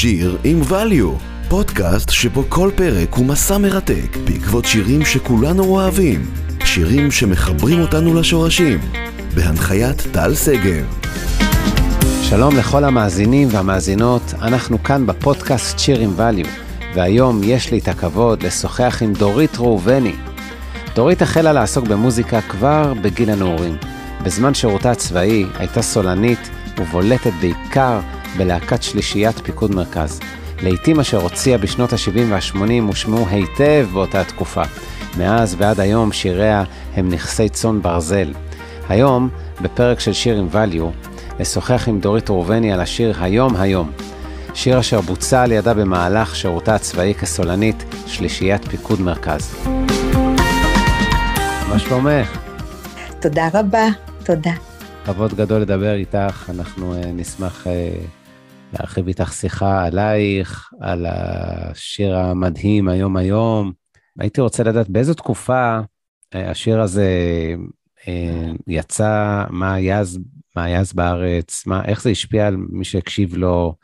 שיר עם value, פודקאסט שבו כל פרק הוא מסע מרתק בעקבות שירים שכולנו אוהבים, שירים שמחברים אותנו לשורשים, בהנחיית טל שגב. שלום לכל המאזינים והמאזינות, אנחנו כאן בפודקאסט שיר עם value, והיום יש לי את הכבוד לשוחח עם דורית ראובני. דורית החלה לעסוק במוזיקה כבר בגיל הנעורים. בזמן שירותה הצבאי הייתה סולנית ובולטת בעיקר בלהקת שלישיית פיקוד מרכז. לעיתים אשר הוציאה בשנות ה-70 וה-80 הושמעו היטב באותה תקופה. מאז ועד היום שיריה הם נכסי צאן ברזל. היום, בפרק של שיר עם value, אשוחח עם דורית ראובני על השיר היום היום. שיר אשר בוצע על ידה במהלך שירותה הצבאי כסולנית שלישיית פיקוד מרכז. מה שלומך? תודה רבה, תודה. כבוד גדול לדבר איתך, אנחנו uh, נשמח uh, להרחיב איתך שיחה עלייך, על השיר המדהים היום היום. הייתי רוצה לדעת באיזו תקופה uh, השיר הזה uh, יצא, מה היה אז, מה היה אז בארץ, מה, איך זה השפיע על מי שהקשיב לו,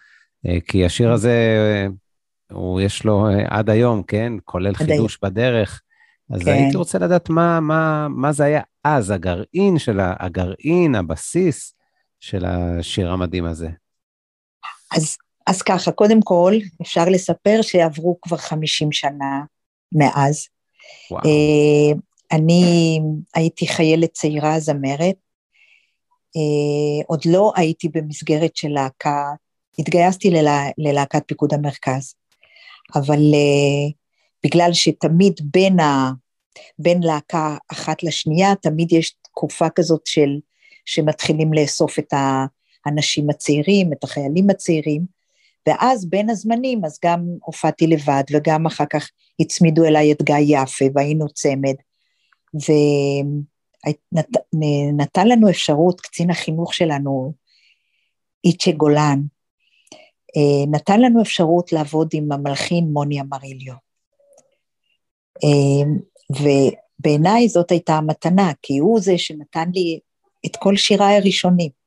uh, כי השיר הזה, הוא יש לו עד היום, כן? כולל חידוש בדרך. אז כן. הייתי רוצה לדעת מה, מה, מה זה היה אז, הגרעין של. הגרעין, הבסיס של השיר המדהים הזה. אז, אז ככה, קודם כל, אפשר לספר שעברו כבר 50 שנה מאז. וואו. Uh, אני הייתי חיילת צעירה זמרת, uh, עוד לא הייתי במסגרת של להקה, התגייסתי ללה, ללהקת פיקוד המרכז, אבל uh, בגלל שתמיד בין, ה, בין להקה אחת לשנייה, תמיד יש תקופה כזאת של, שמתחילים לאסוף את האנשים הצעירים, את החיילים הצעירים, ואז בין הזמנים, אז גם הופעתי לבד, וגם אחר כך הצמידו אליי את גיא יפה, והיינו צמד, ונתן לנו אפשרות, קצין החינוך שלנו, איצ'ה גולן, אה, נתן לנו אפשרות לעבוד עם המלחין מוני אמריליו. אמ, ובעיניי זאת הייתה המתנה, כי הוא זה שנתן לי את כל שיריי הראשונים.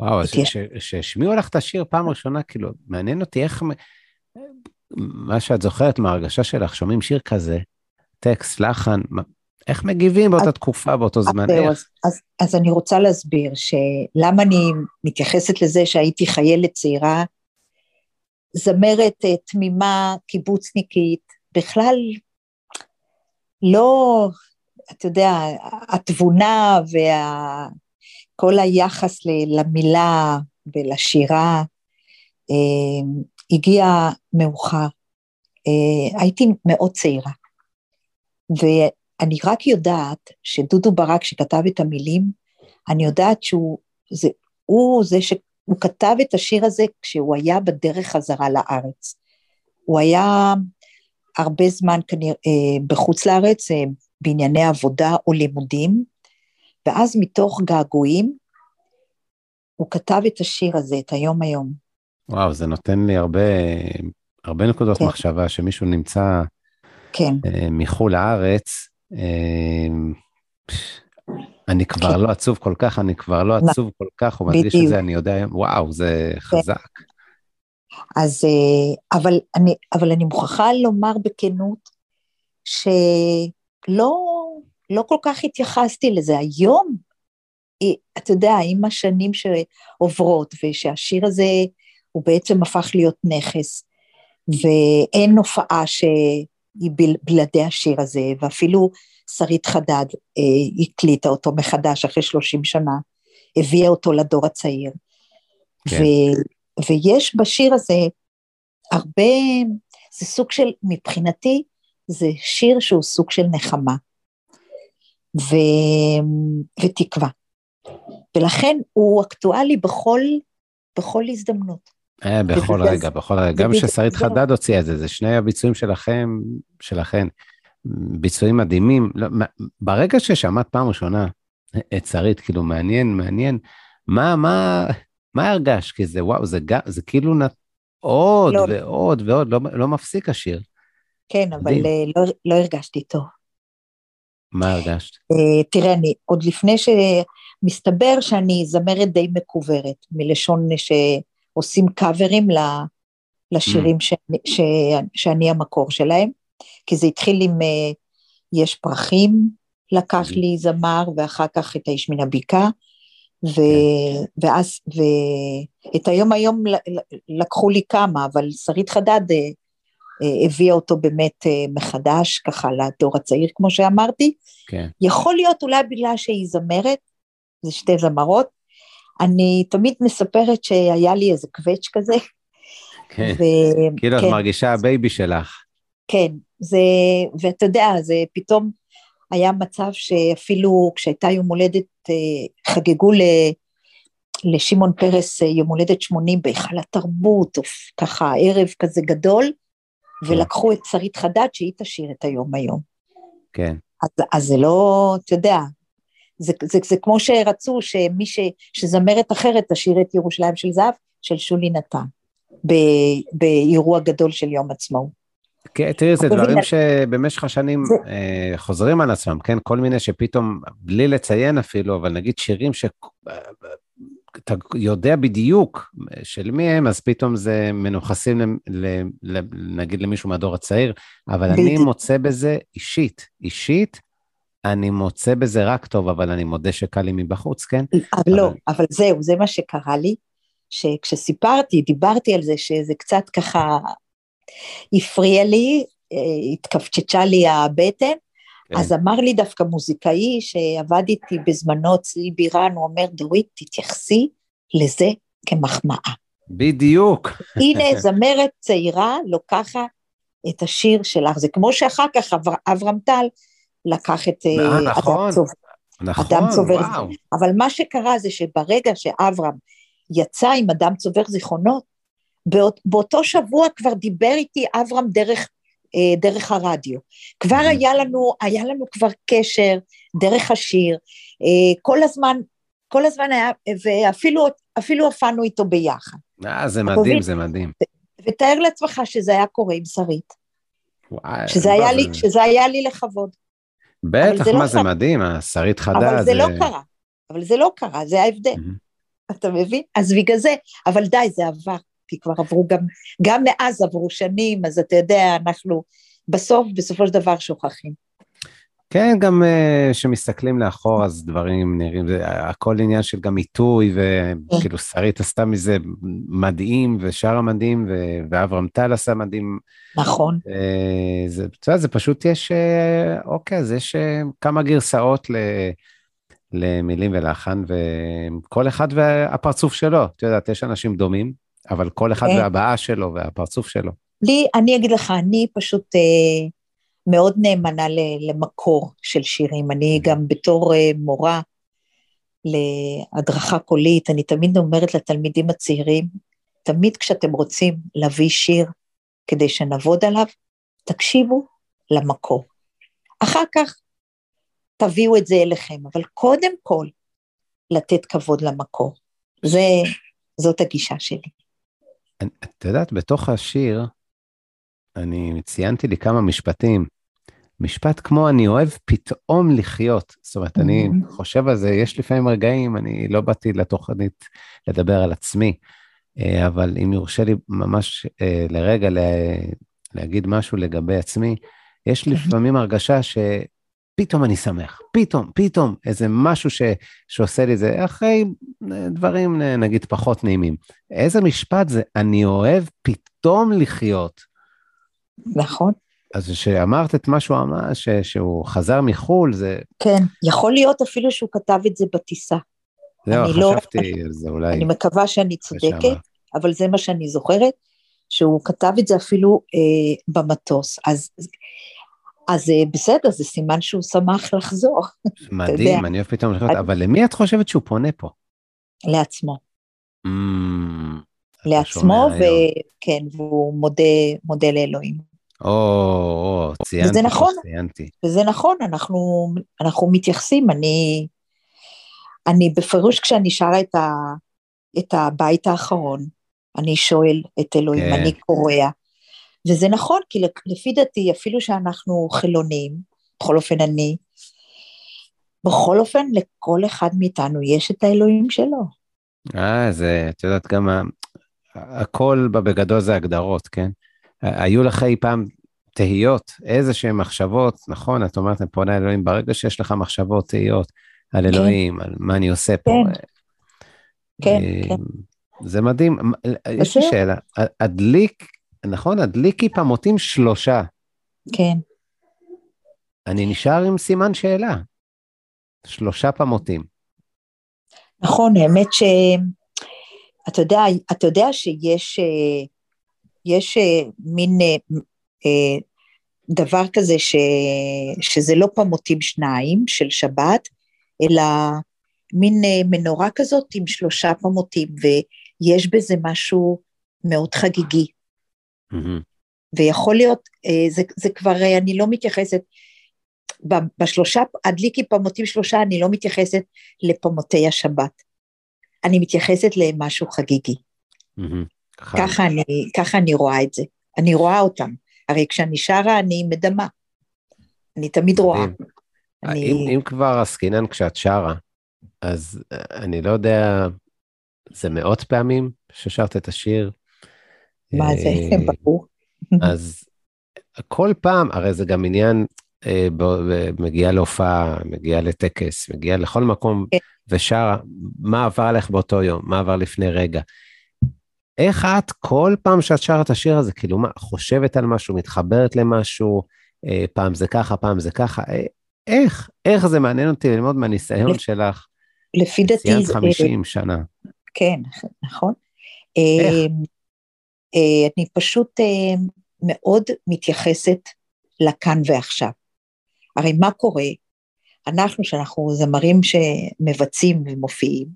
וואו, אז שהשמיעו לך את השיר פעם ראשונה, כאילו, מעניין אותי איך, מה שאת זוכרת מההרגשה שלך, שומעים שיר כזה, טקסט, לחן, איך מגיבים באותה תקופה, באותו זמן? אז, אז, אז אני רוצה להסביר שלמה אני מתייחסת לזה שהייתי חיילת צעירה, זמרת אה, תמימה, קיבוצניקית, בכלל לא, אתה יודע, התבונה וכל היחס למילה ולשירה אה, הגיע מאוחר. אה, הייתי מאוד צעירה, ואני רק יודעת שדודו ברק שכתב את המילים, אני יודעת שהוא זה, הוא זה שהוא כתב את השיר הזה כשהוא היה בדרך חזרה לארץ. הוא היה הרבה זמן כנראה אה, בחוץ לארץ, אה, בענייני עבודה או לימודים, ואז מתוך געגועים, הוא כתב את השיר הזה, את היום היום. וואו, זה נותן לי הרבה, הרבה נקודות כן. מחשבה שמישהו נמצא כן. אה, מחו"ל לארץ. אני כבר כן. לא עצוב כל כך, אני כבר לא עצוב כל כך, הוא מדגיש את זה, אני יודע, וואו, זה. חזק. אז, אה, אבל אני, אבל אני מוכרחה לומר בכנות, שלא לא כל כך התייחסתי לזה. היום, אתה יודע, עם השנים שעוברות, ושהשיר הזה הוא בעצם הפך להיות נכס, ואין הופעה שהיא בלעדי השיר הזה, ואפילו שרית חדד אה, הקליטה אותו מחדש אחרי 30 שנה, הביאה אותו לדור הצעיר. כן. ויש בשיר הזה הרבה, זה סוג של, מבחינתי, זה שיר שהוא סוג של נחמה ו, ותקווה. ולכן הוא אקטואלי בכל, בכל הזדמנות. אה, בכל רגע, בכל רגע. גם כששרית חדד הוציאה את זה, זה שני הביצועים שלכם, שלכן. ביצועים מדהימים. לא, ברגע ששמעת פעם ראשונה את שרית, כאילו, מעניין, מעניין, מה, מה, מה הרגשת? כי זה וואו, זה, זה כאילו נת... עוד לא. ועוד ועוד, לא, לא מפסיק השיר. כן, אבל אה, לא, לא הרגשתי טוב. מה הרגשת? Uh, תראה, אני עוד לפני שמסתבר שאני זמרת די מקוברת, מלשון שעושים קאברים לשירים mm. שאני, ש, שאני המקור שלהם, כי זה התחיל עם uh, יש פרחים, לקח mm. לי זמר, ואחר כך את האיש מן הבקעה, ו, כן. ואז, ואת היום היום לקחו לי כמה, אבל שרית חדד uh, הביאה אותו באמת אה, מחדש, ככה לדור הצעיר, כמו שאמרתי. כן. יכול להיות אולי בגלל שהיא זמרת, זה שתי זמרות. אני תמיד מספרת שהיה לי איזה קווץ' כזה. כן, ו... כאילו כן. את מרגישה ה baby שלך. כן, זה, ואתה יודע, זה פתאום היה מצב שאפילו כשהייתה יום הולדת, אה, חגגו ל... לשמעון פרס אה, יום הולדת 80 בהיכל התרבות, או ככה ערב כזה גדול. ולקחו את שרית חדד שהיא תשאיר את היום היום. כן. אז, אז זה לא, אתה יודע, זה, זה, זה כמו שרצו שמי ש, שזמרת אחרת תשאיר את ירושלים של זהב, של שולי נתן, באירוע גדול של יום עצמאות. כן, תראי, זה דברים שבמשך השנים זה... אה, חוזרים על עצמם, כן? כל מיני שפתאום, בלי לציין אפילו, אבל נגיד שירים שאתה יודע בדיוק של מי הם, אז פתאום זה מנוכסים, ל, ל, ל, נגיד למישהו מהדור הצעיר, אבל בדיוק. אני מוצא בזה אישית, אישית, אני מוצא בזה רק טוב, אבל אני מודה שקל לי מבחוץ, כן? אבל לא, אבל זהו, זה מה שקרה לי, שכשסיפרתי, דיברתי על זה, שזה קצת ככה הפריע לי, אה, התכווצ'צ'ה לי הבטן. אז אמר לי דווקא מוזיקאי שעבד איתי בזמנו צלי בירן, הוא אומר, דורית, תתייחסי לזה כמחמאה. בדיוק. הנה זמרת צעירה לוקחת את השיר שלך, זה כמו שאחר כך אברהם טל לקח את אה, אה, נכון, אדם צובר. נכון, אדם צובר. וואו. אבל מה שקרה זה שברגע שאברהם יצא עם אדם צובר זיכרונות, באות, באותו שבוע כבר דיבר איתי אברהם דרך, דרך הרדיו. כבר mm-hmm. היה לנו, היה לנו כבר קשר דרך השיר, אה, כל הזמן, כל הזמן היה, ואפילו אפילו הופענו איתו ביחד. אה, זה מדהים, זה מדהים. ותאר לעצמך שזה היה קורה עם שרית. וואי, שזה, היה זה... לי, שזה היה לי לכבוד. בטח, מה לא זה קרה. מדהים, השרית חדה. אבל זה, זה לא קרה, אבל זה לא קרה, זה ההבדל. Mm-hmm. אתה מבין? אז בגלל זה, אבל די, זה עבר. כי כבר עברו גם, גם מאז עברו שנים, אז אתה יודע, אנחנו בסוף, בסופו של דבר שוכחים. כן, גם כשמסתכלים uh, לאחור אז דברים נראים, הכל עניין של גם עיתוי, וכאילו כן. שרית עשתה מזה מדהים, ושאר המדהים, ואברהם טל עשה מדהים. נכון. Uh, זה, אתה יודע, זה פשוט יש, uh, אוקיי, אז יש כמה גרסאות ל... למילים ולחן, וכל אחד והפרצוף שלו. את יודעת, יש אנשים דומים, אבל כל אחד כן. והבעה שלו והפרצוף שלו. לי, אני אגיד לך, אני פשוט אה, מאוד נאמנה למקור של שירים. אני גם בתור אה, מורה להדרכה קולית, אני תמיד אומרת לתלמידים הצעירים, תמיד כשאתם רוצים להביא שיר כדי שנעבוד עליו, תקשיבו למקור. אחר כך תביאו את זה אליכם, אבל קודם כל לתת כבוד למקור. זה, זאת הגישה שלי. את יודעת, בתוך השיר, אני ציינתי לי כמה משפטים. משפט כמו אני אוהב פתאום לחיות. זאת אומרת, אני mm-hmm. חושב על זה, יש לפעמים רגעים, אני לא באתי לתוכנית לדבר על עצמי, אה, אבל אם יורשה לי ממש אה, לרגע להגיד משהו לגבי עצמי, יש mm-hmm. לפעמים הרגשה ש... פתאום אני שמח, פתאום, פתאום, איזה משהו ש, שעושה לי זה, אחרי דברים נגיד פחות נעימים. איזה משפט זה, אני אוהב פתאום לחיות. נכון. אז כשאמרת את מה שהוא אמר, ש, שהוא חזר מחו"ל, זה... כן, יכול להיות אפילו שהוא כתב את זה בטיסה. זהו, לא, חשבתי לא, על זה אולי. אני מקווה שאני צודקת, אבל זה מה שאני זוכרת, שהוא כתב את זה אפילו אה, במטוס. אז אז אה, בסדר, זה סימן שהוא שמח לחזור. מדהים, אני אוהב פתאום לחיות, אבל למי את חושבת שהוא פונה פה? לעצמו. Mm, לעצמו, וכן, והוא מודה, מודה לאלוהים. או, או, ציינתי, וזה נכון, ציינתי. וזה נכון, אנחנו, אנחנו מתייחסים, אני, אני בפירוש כשאני שרה את, ה, את הבית האחרון, אני שואל את אלוהים, כן. אני קורע, וזה נכון, כי לפי דעתי, אפילו שאנחנו חילונים, בכל אופן אני, בכל אופן לכל אחד מאיתנו יש את האלוהים שלו. אה, זה, את יודעת, גם הכל בגדול זה הגדרות, כן? היו לך אי פעם תהיות, איזה שהן מחשבות, נכון? את אומרת, אני פונה לאלוהים, ברגע שיש לך מחשבות, תהיות על כן. אלוהים, על מה אני עושה פה. כן, כן, כן. זה מדהים. יש לי שאלה, הדליק, נכון? הדליק פמוטים שלושה. כן. אני נשאר עם סימן שאלה. שלושה פמוטים. נכון, האמת ש... אתה יודע, אתה יודע שיש יש מין דבר כזה ש, שזה לא פמוטים שניים של שבת, אלא מין מנורה כזאת עם שלושה פמוטים, ויש בזה משהו מאוד חגיגי. Mm-hmm. ויכול להיות, זה, זה כבר, אני לא מתייחסת, בשלושה, הדליקי פמוטים שלושה, אני לא מתייחסת לפמוטי השבת. אני מתייחסת למשהו חגיגי. Mm-hmm. ככה, אני, ככה אני רואה את זה. אני רואה אותם. הרי כשאני שרה אני מדמה. אני תמיד רואה. אני... אם, אם כבר עסקינן כשאת שרה, אז אני לא יודע, זה מאות פעמים ששרת את השיר? מה זה, אה, ברור. אז כל פעם, הרי זה גם עניין, אה, מגיעה להופעה, מגיעה לטקס, מגיעה לכל מקום כן. ושרה, מה עבר עליך באותו יום, מה עבר לפני רגע. איך את כל פעם שאת שרה את השיר הזה, כאילו מה, חושבת על משהו, מתחברת למשהו, אה, פעם זה ככה, פעם זה ככה, איך, איך זה מעניין אותי ללמוד מהניסיון לפ... שלך. לפי דעתי... ציינת 50 שנה. כן, נכון. איך? אה, אני פשוט אה, מאוד מתייחסת לכאן ועכשיו. הרי מה קורה? אנחנו, שאנחנו זמרים שמבצעים ומופיעים,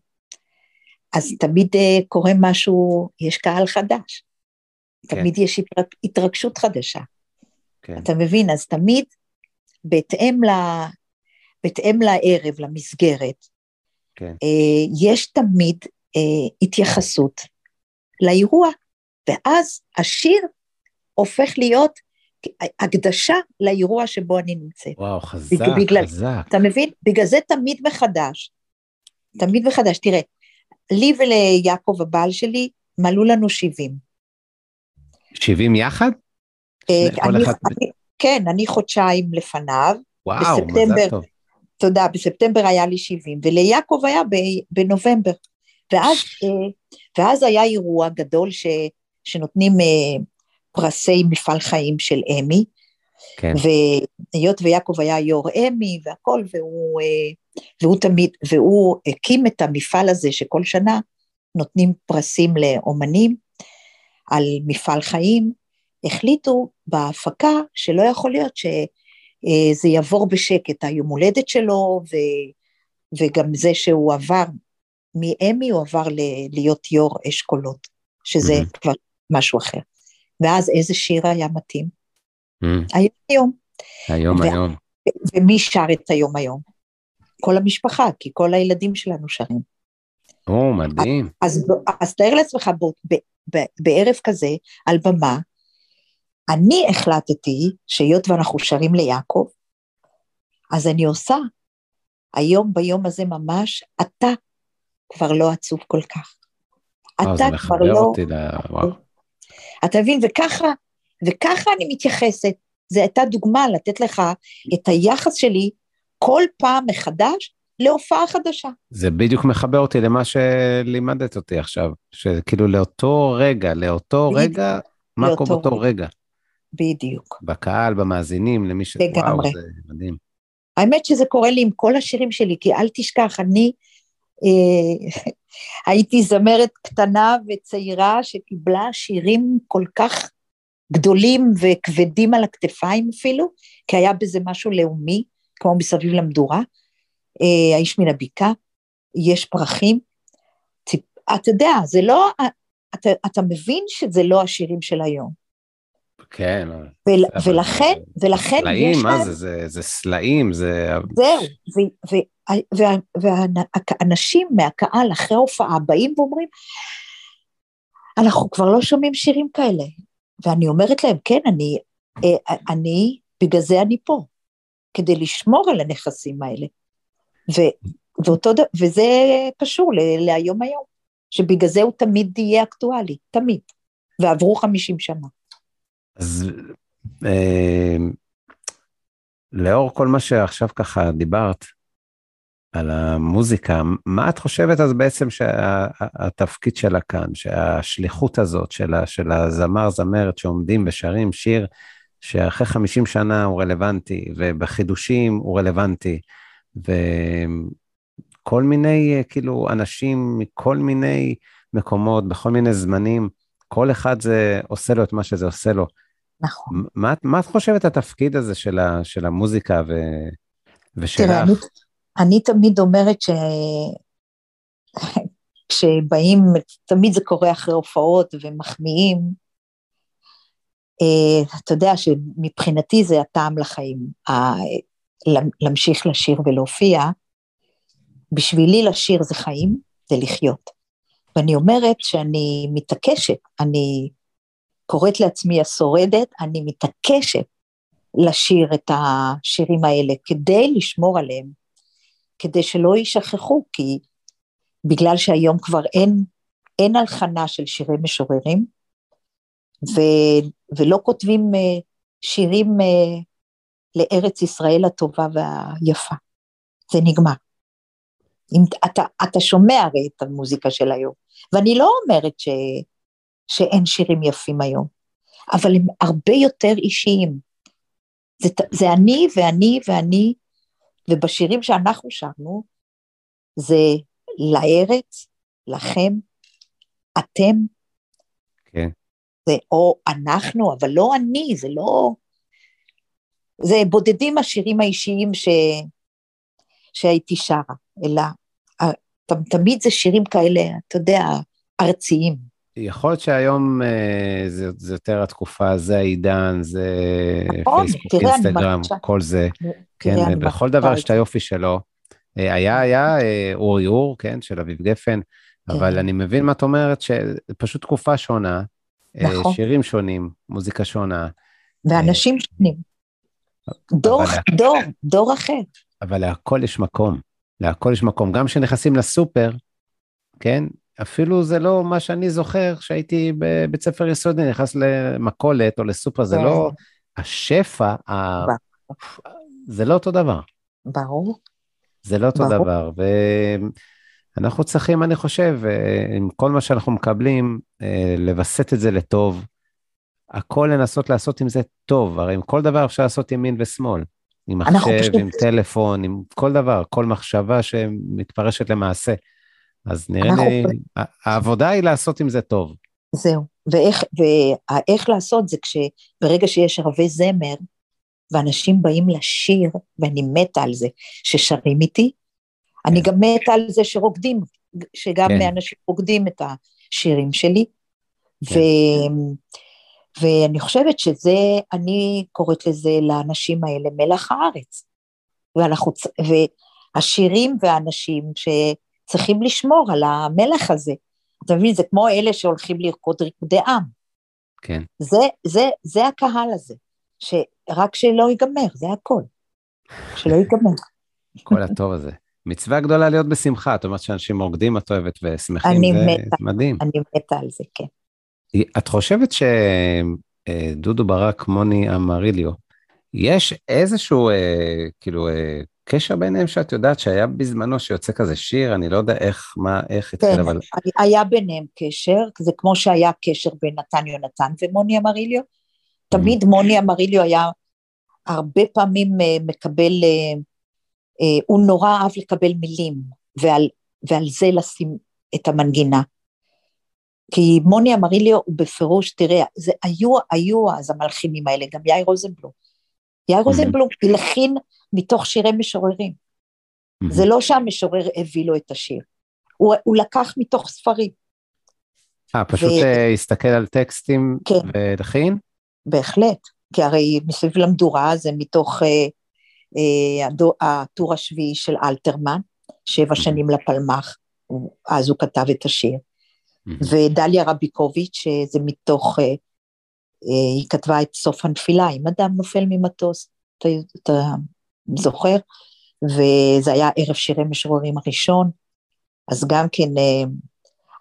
אז תמיד אה, קורה משהו, יש קהל חדש. כן. תמיד יש התרגשות חדשה. כן. אתה מבין? אז תמיד בהתאם, ל, בהתאם לערב, למסגרת, כן. יש תמיד התייחסות לאירוע, ואז השיר הופך להיות הקדשה לאירוע שבו אני נמצאת. וואו, חזק, בגלל, חזק. אתה מבין? בגלל זה תמיד מחדש. תמיד מחדש. תראה, לי וליעקב הבעל שלי מלאו לנו 70. 70 יחד? אה, אני, אחד... אני, כן, אני חודשיים לפניו. וואו, מזל טוב. תודה, בספטמבר היה לי 70, וליעקב היה בנובמבר. ואז, אה, ואז היה אירוע גדול ש, שנותנים אה, פרסי מפעל חיים של אמי, כן. והיות ויעקב היה יו"ר אמי והכל, והוא, אה, והוא תמיד, והוא הקים את המפעל הזה שכל שנה נותנים פרסים לאומנים על מפעל חיים, החליטו בהפקה שלא יכול להיות שזה יעבור בשקט, היום הולדת שלו, ו, וגם זה שהוא עבר מאמי, הוא עבר להיות יו"ר אשכולות, שזה mm-hmm. כבר משהו אחר. ואז איזה שיר היה מתאים? Mm. היום היום. היום ו- היום. ומי שר את היום היום? כל המשפחה, כי כל הילדים שלנו שרים. או, מדהים. אז, אז תאר לעצמך, ב, ב, בערב כזה, על במה, אני החלטתי שהיות ואנחנו שרים ליעקב, אז אני עושה, היום ביום הזה ממש, אתה כבר לא עצוב כל כך. אתה כבר לא... וואו. אתה מבין? וככה, וככה אני מתייחסת. זו הייתה דוגמה לתת לך את היחס שלי כל פעם מחדש להופעה חדשה. זה בדיוק מחבר אותי למה שלימדת אותי עכשיו, שכאילו לאותו רגע, לאותו בדיוק. רגע, מה קורה באותו רגע. בדיוק. בקהל, במאזינים, למי ש... לגמרי. וואו, זה מדהים. האמת שזה קורה לי עם כל השירים שלי, כי אל תשכח, אני הייתי זמרת קטנה וצעירה שקיבלה שירים כל כך גדולים וכבדים על הכתפיים אפילו, כי היה בזה משהו לאומי, כמו מסביב למדורה, אה, האיש מן הבקעה, יש פרחים, אתה יודע, זה לא, אתה, אתה מבין שזה לא השירים של היום. כן. ול, ולכן, ולכן סלעים, יש להם... מה זה, זה, זה סלעים, זה... זהו, והאנשים מהקהל אחרי ההופעה באים ואומרים, אנחנו כבר לא שומעים שירים כאלה. ואני אומרת להם, כן, אני, אה, אני, בגלל זה אני פה, כדי לשמור על הנכסים האלה. ו, ואותו, וזה קשור להיום היום. שבגלל זה הוא תמיד יהיה אקטואלי, תמיד. ועברו 50 שנה. אז אה, לאור כל מה שעכשיו ככה דיברת על המוזיקה, מה את חושבת אז בעצם שהתפקיד שלה כאן, שהשליחות הזאת של, של הזמר זמרת שעומדים ושרים שיר שאחרי 50 שנה הוא רלוונטי, ובחידושים הוא רלוונטי, וכל מיני כאילו אנשים מכל מיני מקומות, בכל מיני זמנים, כל אחד זה עושה לו את מה שזה עושה לו. נכון. מה, מה את חושבת התפקיד הזה של, ה, של המוזיקה ו, ושלך? תראה, אני, אני תמיד אומרת ש... כשבאים, תמיד זה קורה אחרי הופעות ומחמיאים, uh, אתה יודע שמבחינתי זה הטעם לחיים, uh, להמשיך לשיר ולהופיע. בשבילי לשיר זה חיים, זה לחיות. ואני אומרת שאני מתעקשת, אני קוראת לעצמי השורדת, אני מתעקשת לשיר את השירים האלה כדי לשמור עליהם, כדי שלא יישכחו, כי בגלל שהיום כבר אין, אין הלחנה של שירי משוררים, ו, ולא כותבים uh, שירים uh, לארץ ישראל הטובה והיפה. זה נגמר. אם, אתה, אתה שומע הרי את המוזיקה של היום, ואני לא אומרת ש, שאין שירים יפים היום, אבל הם הרבה יותר אישיים. זה, זה אני ואני ואני, ובשירים שאנחנו שרנו, זה לארץ, לכם, אתם. כן. זה או אנחנו, אבל לא אני, זה לא... זה בודדים השירים האישיים ש... שהייתי שרה, אלא תמיד זה שירים כאלה, אתה יודע, ארציים. יכול להיות שהיום אה, זה, זה יותר התקופה, זה העידן, זה נכון, פייסבוק, אינסטגרם, כל זה. כן, בכל דבר יש את היופי שלו. אה, היה, היה אה, אורי אור, כן, של אביב גפן, כן. אבל אני מבין מה את אומרת, שפשוט תקופה שונה, נכון. שירים שונים, מוזיקה שונה. ואנשים שונים. דור. דור, דור אחר. אבל להכל יש מקום. להכל יש מקום. גם כשנכנסים לסופר, כן? אפילו זה לא מה שאני זוכר שהייתי בבית ספר יסודי, נכנס למכולת או לסופר, זה לא... השפע, ה... זה לא אותו דבר. ברור. זה לא אותו ברור. דבר. ואנחנו צריכים, אני חושב, אה, עם כל מה שאנחנו מקבלים, אה, לווסת את זה לטוב. הכל לנסות לעשות עם זה טוב, הרי עם כל דבר אפשר לעשות ימין ושמאל. עם מחשב, פשוט... עם טלפון, עם כל דבר, כל מחשבה שמתפרשת למעשה. אז נראה לי, העבודה היא לעשות עם זה טוב. זהו, ואיך, ואיך לעשות זה כשברגע שיש ערבי זמר, ואנשים באים לשיר, ואני מתה על זה, ששרים איתי, כן. אני גם מתה על זה שרוקדים, שגם כן. אנשים רוקדים את השירים שלי, כן. ו... ואני חושבת שזה, אני קוראת לזה לאנשים האלה מלח הארץ. ואנחנו, והשירים והאנשים שצריכים לשמור על המלח הזה. אתה מבין, זה כמו אלה שהולכים לרקוד ריקודי עם. כן. זה, זה, זה הקהל הזה, שרק שלא ייגמר, זה הכל. שלא ייגמר. כל הטוב הזה. מצווה גדולה להיות בשמחה, את אומרת שאנשים רוקדים, את אוהבת ושמחים, זה מתה, מדהים. אני מתה על זה, כן. את חושבת שדודו ברק, מוני אמריליו, יש איזשהו, אה, כאילו, אה, קשר ביניהם שאת יודעת שהיה בזמנו שיוצא כזה שיר, אני לא יודע איך, מה, איך התחיל, כן, אבל... היה ביניהם קשר, זה כמו שהיה קשר בין נתן יונתן ומוני אמריליו. תמיד mm-hmm. מוני אמריליו היה הרבה פעמים אה, מקבל, הוא נורא אהב לקבל מילים, ועל, ועל זה לשים את המנגינה. כי מוני אמריליו הוא בפירוש, תראה, זה היו, היו אז המלחינים האלה, גם יאיר רוזנבלום. יאיר. רוזנבלום הלחין מתוך שירי משוררים. זה לא שהמשורר הביא לו את השיר, הוא, הוא לקח מתוך ספרים. אה, פשוט ו... אה, הסתכל על טקסטים כן. ולחין? בהחלט, כי הרי מסביב למדורה זה מתוך אה, אה, הטור השביעי של אלתרמן, שבע שנים לפלמ"ח, אז הוא כתב את השיר. ודליה רביקוביץ', זה מתוך, אה, אה, היא כתבה את סוף הנפילה, אם אדם נופל ממטוס, אתה, אתה זוכר? וזה היה ערב שירי משוררים הראשון, אז גם כן, אה,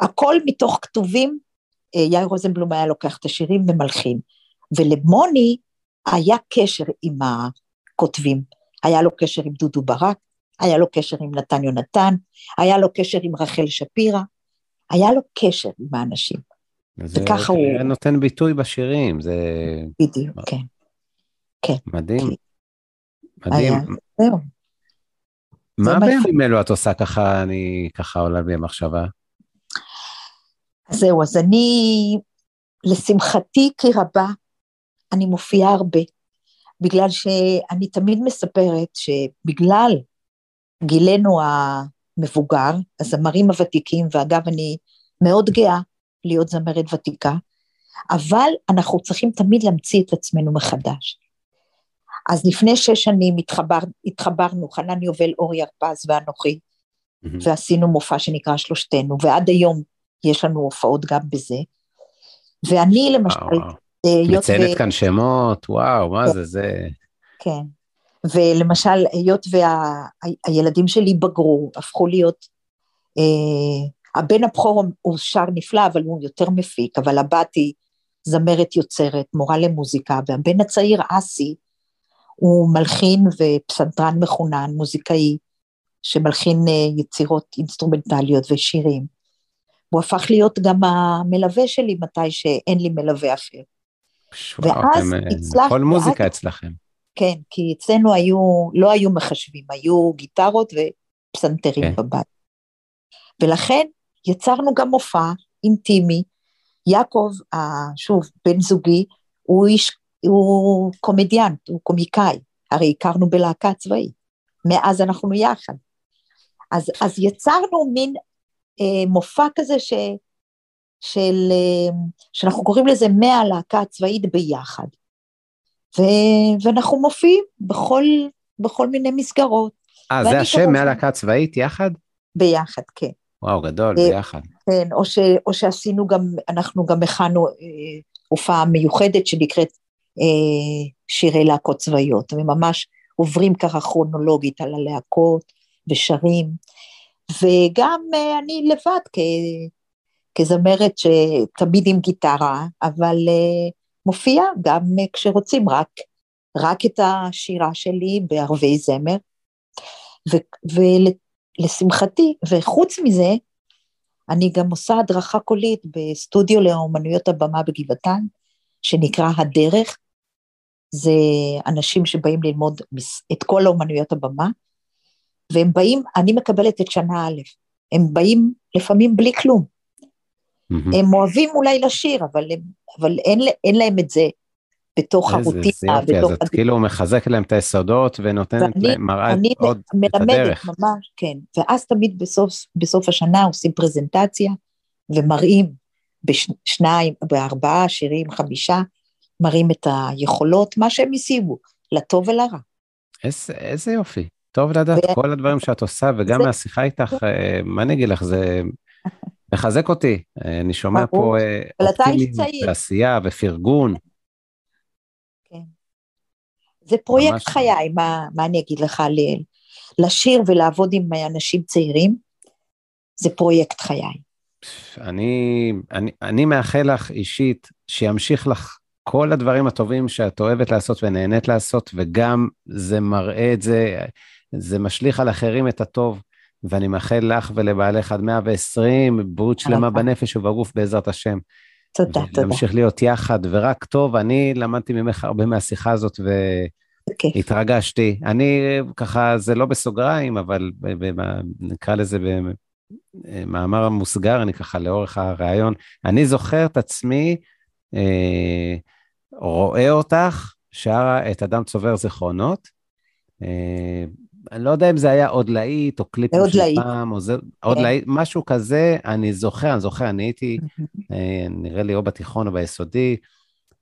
הכל מתוך כתובים, אה, יאיר רוזנבלום היה לוקח את השירים ומלחין. ולמוני היה קשר עם הכותבים, היה לו קשר עם דודו ברק, היה לו קשר עם נתן יונתן, היה לו קשר עם רחל שפירא, היה לו קשר עם האנשים. וככה הוא... זה נותן ביטוי בשירים, זה... בדיוק, כן. כן. מדהים. מדהים. זהו. מה בימים אלו את עושה ככה, אני ככה עולה בי המחשבה? זהו, אז אני, לשמחתי כי רבה, אני מופיעה הרבה, בגלל שאני תמיד מספרת שבגלל גילנו המבוגר, הזמרים הוותיקים, ואגב, אני מאוד גאה להיות זמרת ותיקה, אבל אנחנו צריכים תמיד להמציא את עצמנו מחדש. אז לפני שש שנים התחבר, התחברנו, חנן יובל, אורי הרפז ואנוכי, mm-hmm. ועשינו מופע שנקרא שלושתנו, ועד היום יש לנו הופעות גם בזה. ואני למשל... אה, מציינת ו... כאן שמות, וואו, מה כן, זה, זה... כן, ולמשל, היות והילדים וה, שלי בגרו, הפכו להיות... אה, הבן הבכור הוא שר נפלא, אבל הוא יותר מפיק, אבל הבת היא זמרת יוצרת, מורה למוזיקה, והבן הצעיר, אסי, הוא מלחין ופסנתרן מחונן, מוזיקאי, שמלחין אה, יצירות אינסטרומנטליות ושירים. הוא הפך להיות גם המלווה שלי מתי שאין לי מלווה אחר. ואז הצלחתי... כל מוזיקה ואז, אצלכם. כן, כי אצלנו היו, לא היו מחשבים, היו גיטרות ופסנתרים כן. בבית. ולכן יצרנו גם מופע אינטימי. יעקב, שוב, בן זוגי, הוא איש הוא קומדיאנט, הוא קומיקאי, הרי הכרנו בלהקה צבאית, מאז אנחנו יחד. אז, אז יצרנו מין אה, מופע כזה ש, של, אה, שאנחנו קוראים לזה מהלהקה הצבאית ביחד. ו, ואנחנו מופיעים בכל, בכל מיני מסגרות. אה, זה השם מהלהקה הצבאית יחד? ביחד, כן. וואו, גדול, אה, ביחד. כן, או, ש, או שעשינו גם, אנחנו גם הכנו אה, הופעה מיוחדת שנקראת אה, שירי להקות צבאיות, וממש עוברים ככה כרונולוגית על הלהקות ושרים, וגם אה, אני לבד כ, כזמרת שתמיד עם גיטרה, אבל אה, מופיעה גם כשרוצים רק, רק את השירה שלי בערבי זמר, ו, ולשמחתי, וחוץ מזה, אני גם עושה הדרכה קולית בסטודיו לאומנויות הבמה בגבעתיים, שנקרא הדרך, זה אנשים שבאים ללמוד את כל האומנויות הבמה, והם באים, אני מקבלת את שנה א', הם באים לפעמים בלי כלום. Mm-hmm. הם אוהבים אולי לשיר, אבל, הם, אבל אין, אין להם את זה בתוך הרוטינה. איזה יופי, אז את כאילו מחזק להם את היסודות ונותנת להם, מראה עוד את הדרך. אני מלמדת ממש, כן, ואז תמיד בסוף, בסוף השנה עושים פרזנטציה ומראים בשניים, בארבעה שירים, חמישה, מראים את היכולות, מה שהם השיגו, לטוב ולרע. איזה, איזה יופי, טוב לדעת ו... כל הדברים שאת עושה, וגם זה... מהשיחה איתך, אה, מה אני אגיד לך, זה מחזק אותי. אה, אני שומע פה אה, אופטימיות ועשייה ופרגון. זה פרויקט ממש... חיי, מה, מה אני אגיד לך, לשיר ולעבוד עם אנשים צעירים, זה פרויקט חיי. אני, אני, אני מאחל לך אישית שימשיך לך כל הדברים הטובים שאת אוהבת לעשות ונהנית לעשות, וגם זה מראה את זה, זה משליך על אחרים את הטוב. ואני מאחל לך ולבעלך עד 120, בריאות שלמה בנפש ובגוף בעזרת השם. תודה, תודה. נמשיך להיות יחד, ורק טוב, אני למדתי ממך הרבה מהשיחה הזאת והתרגשתי. Okay. אני ככה, זה לא בסוגריים, אבל נקרא לזה במאמר מוסגר, אני ככה לאורך הראיון, אני זוכר את עצמי, אה, רואה אותך, שרה את אדם צובר זיכרונות. אה, אני לא יודע אם זה היה עוד להיט, או קליפ של פעם, או זה, עוד כן. להיט, משהו כזה, אני זוכר, אני זוכר, אני הייתי, אה, נראה לי או בתיכון או ביסודי,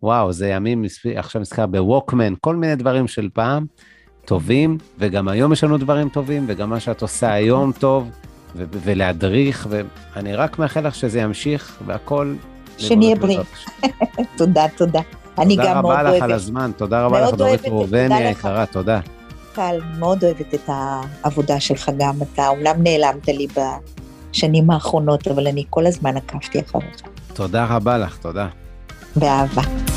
וואו, זה ימים, עכשיו נזכר בווקמן, כל מיני דברים של פעם, טובים, וגם היום יש לנו דברים טובים, וגם מה שאת עושה היום טוב, ו- ולהדריך, ואני רק מאחל לך שזה ימשיך, והכל... שנהיה בריאים. תודה, תודה. אני גם מאוד אוהבת. תודה רבה לך על הזמן, תודה רבה לך, דורית ראובני היקרה, תודה. קל, מאוד אוהבת את העבודה שלך גם, אתה אומנם נעלמת לי השנים האחרונות, אבל אני כל הזמן עקבתי אחריך. תודה רבה לך, תודה. באהבה.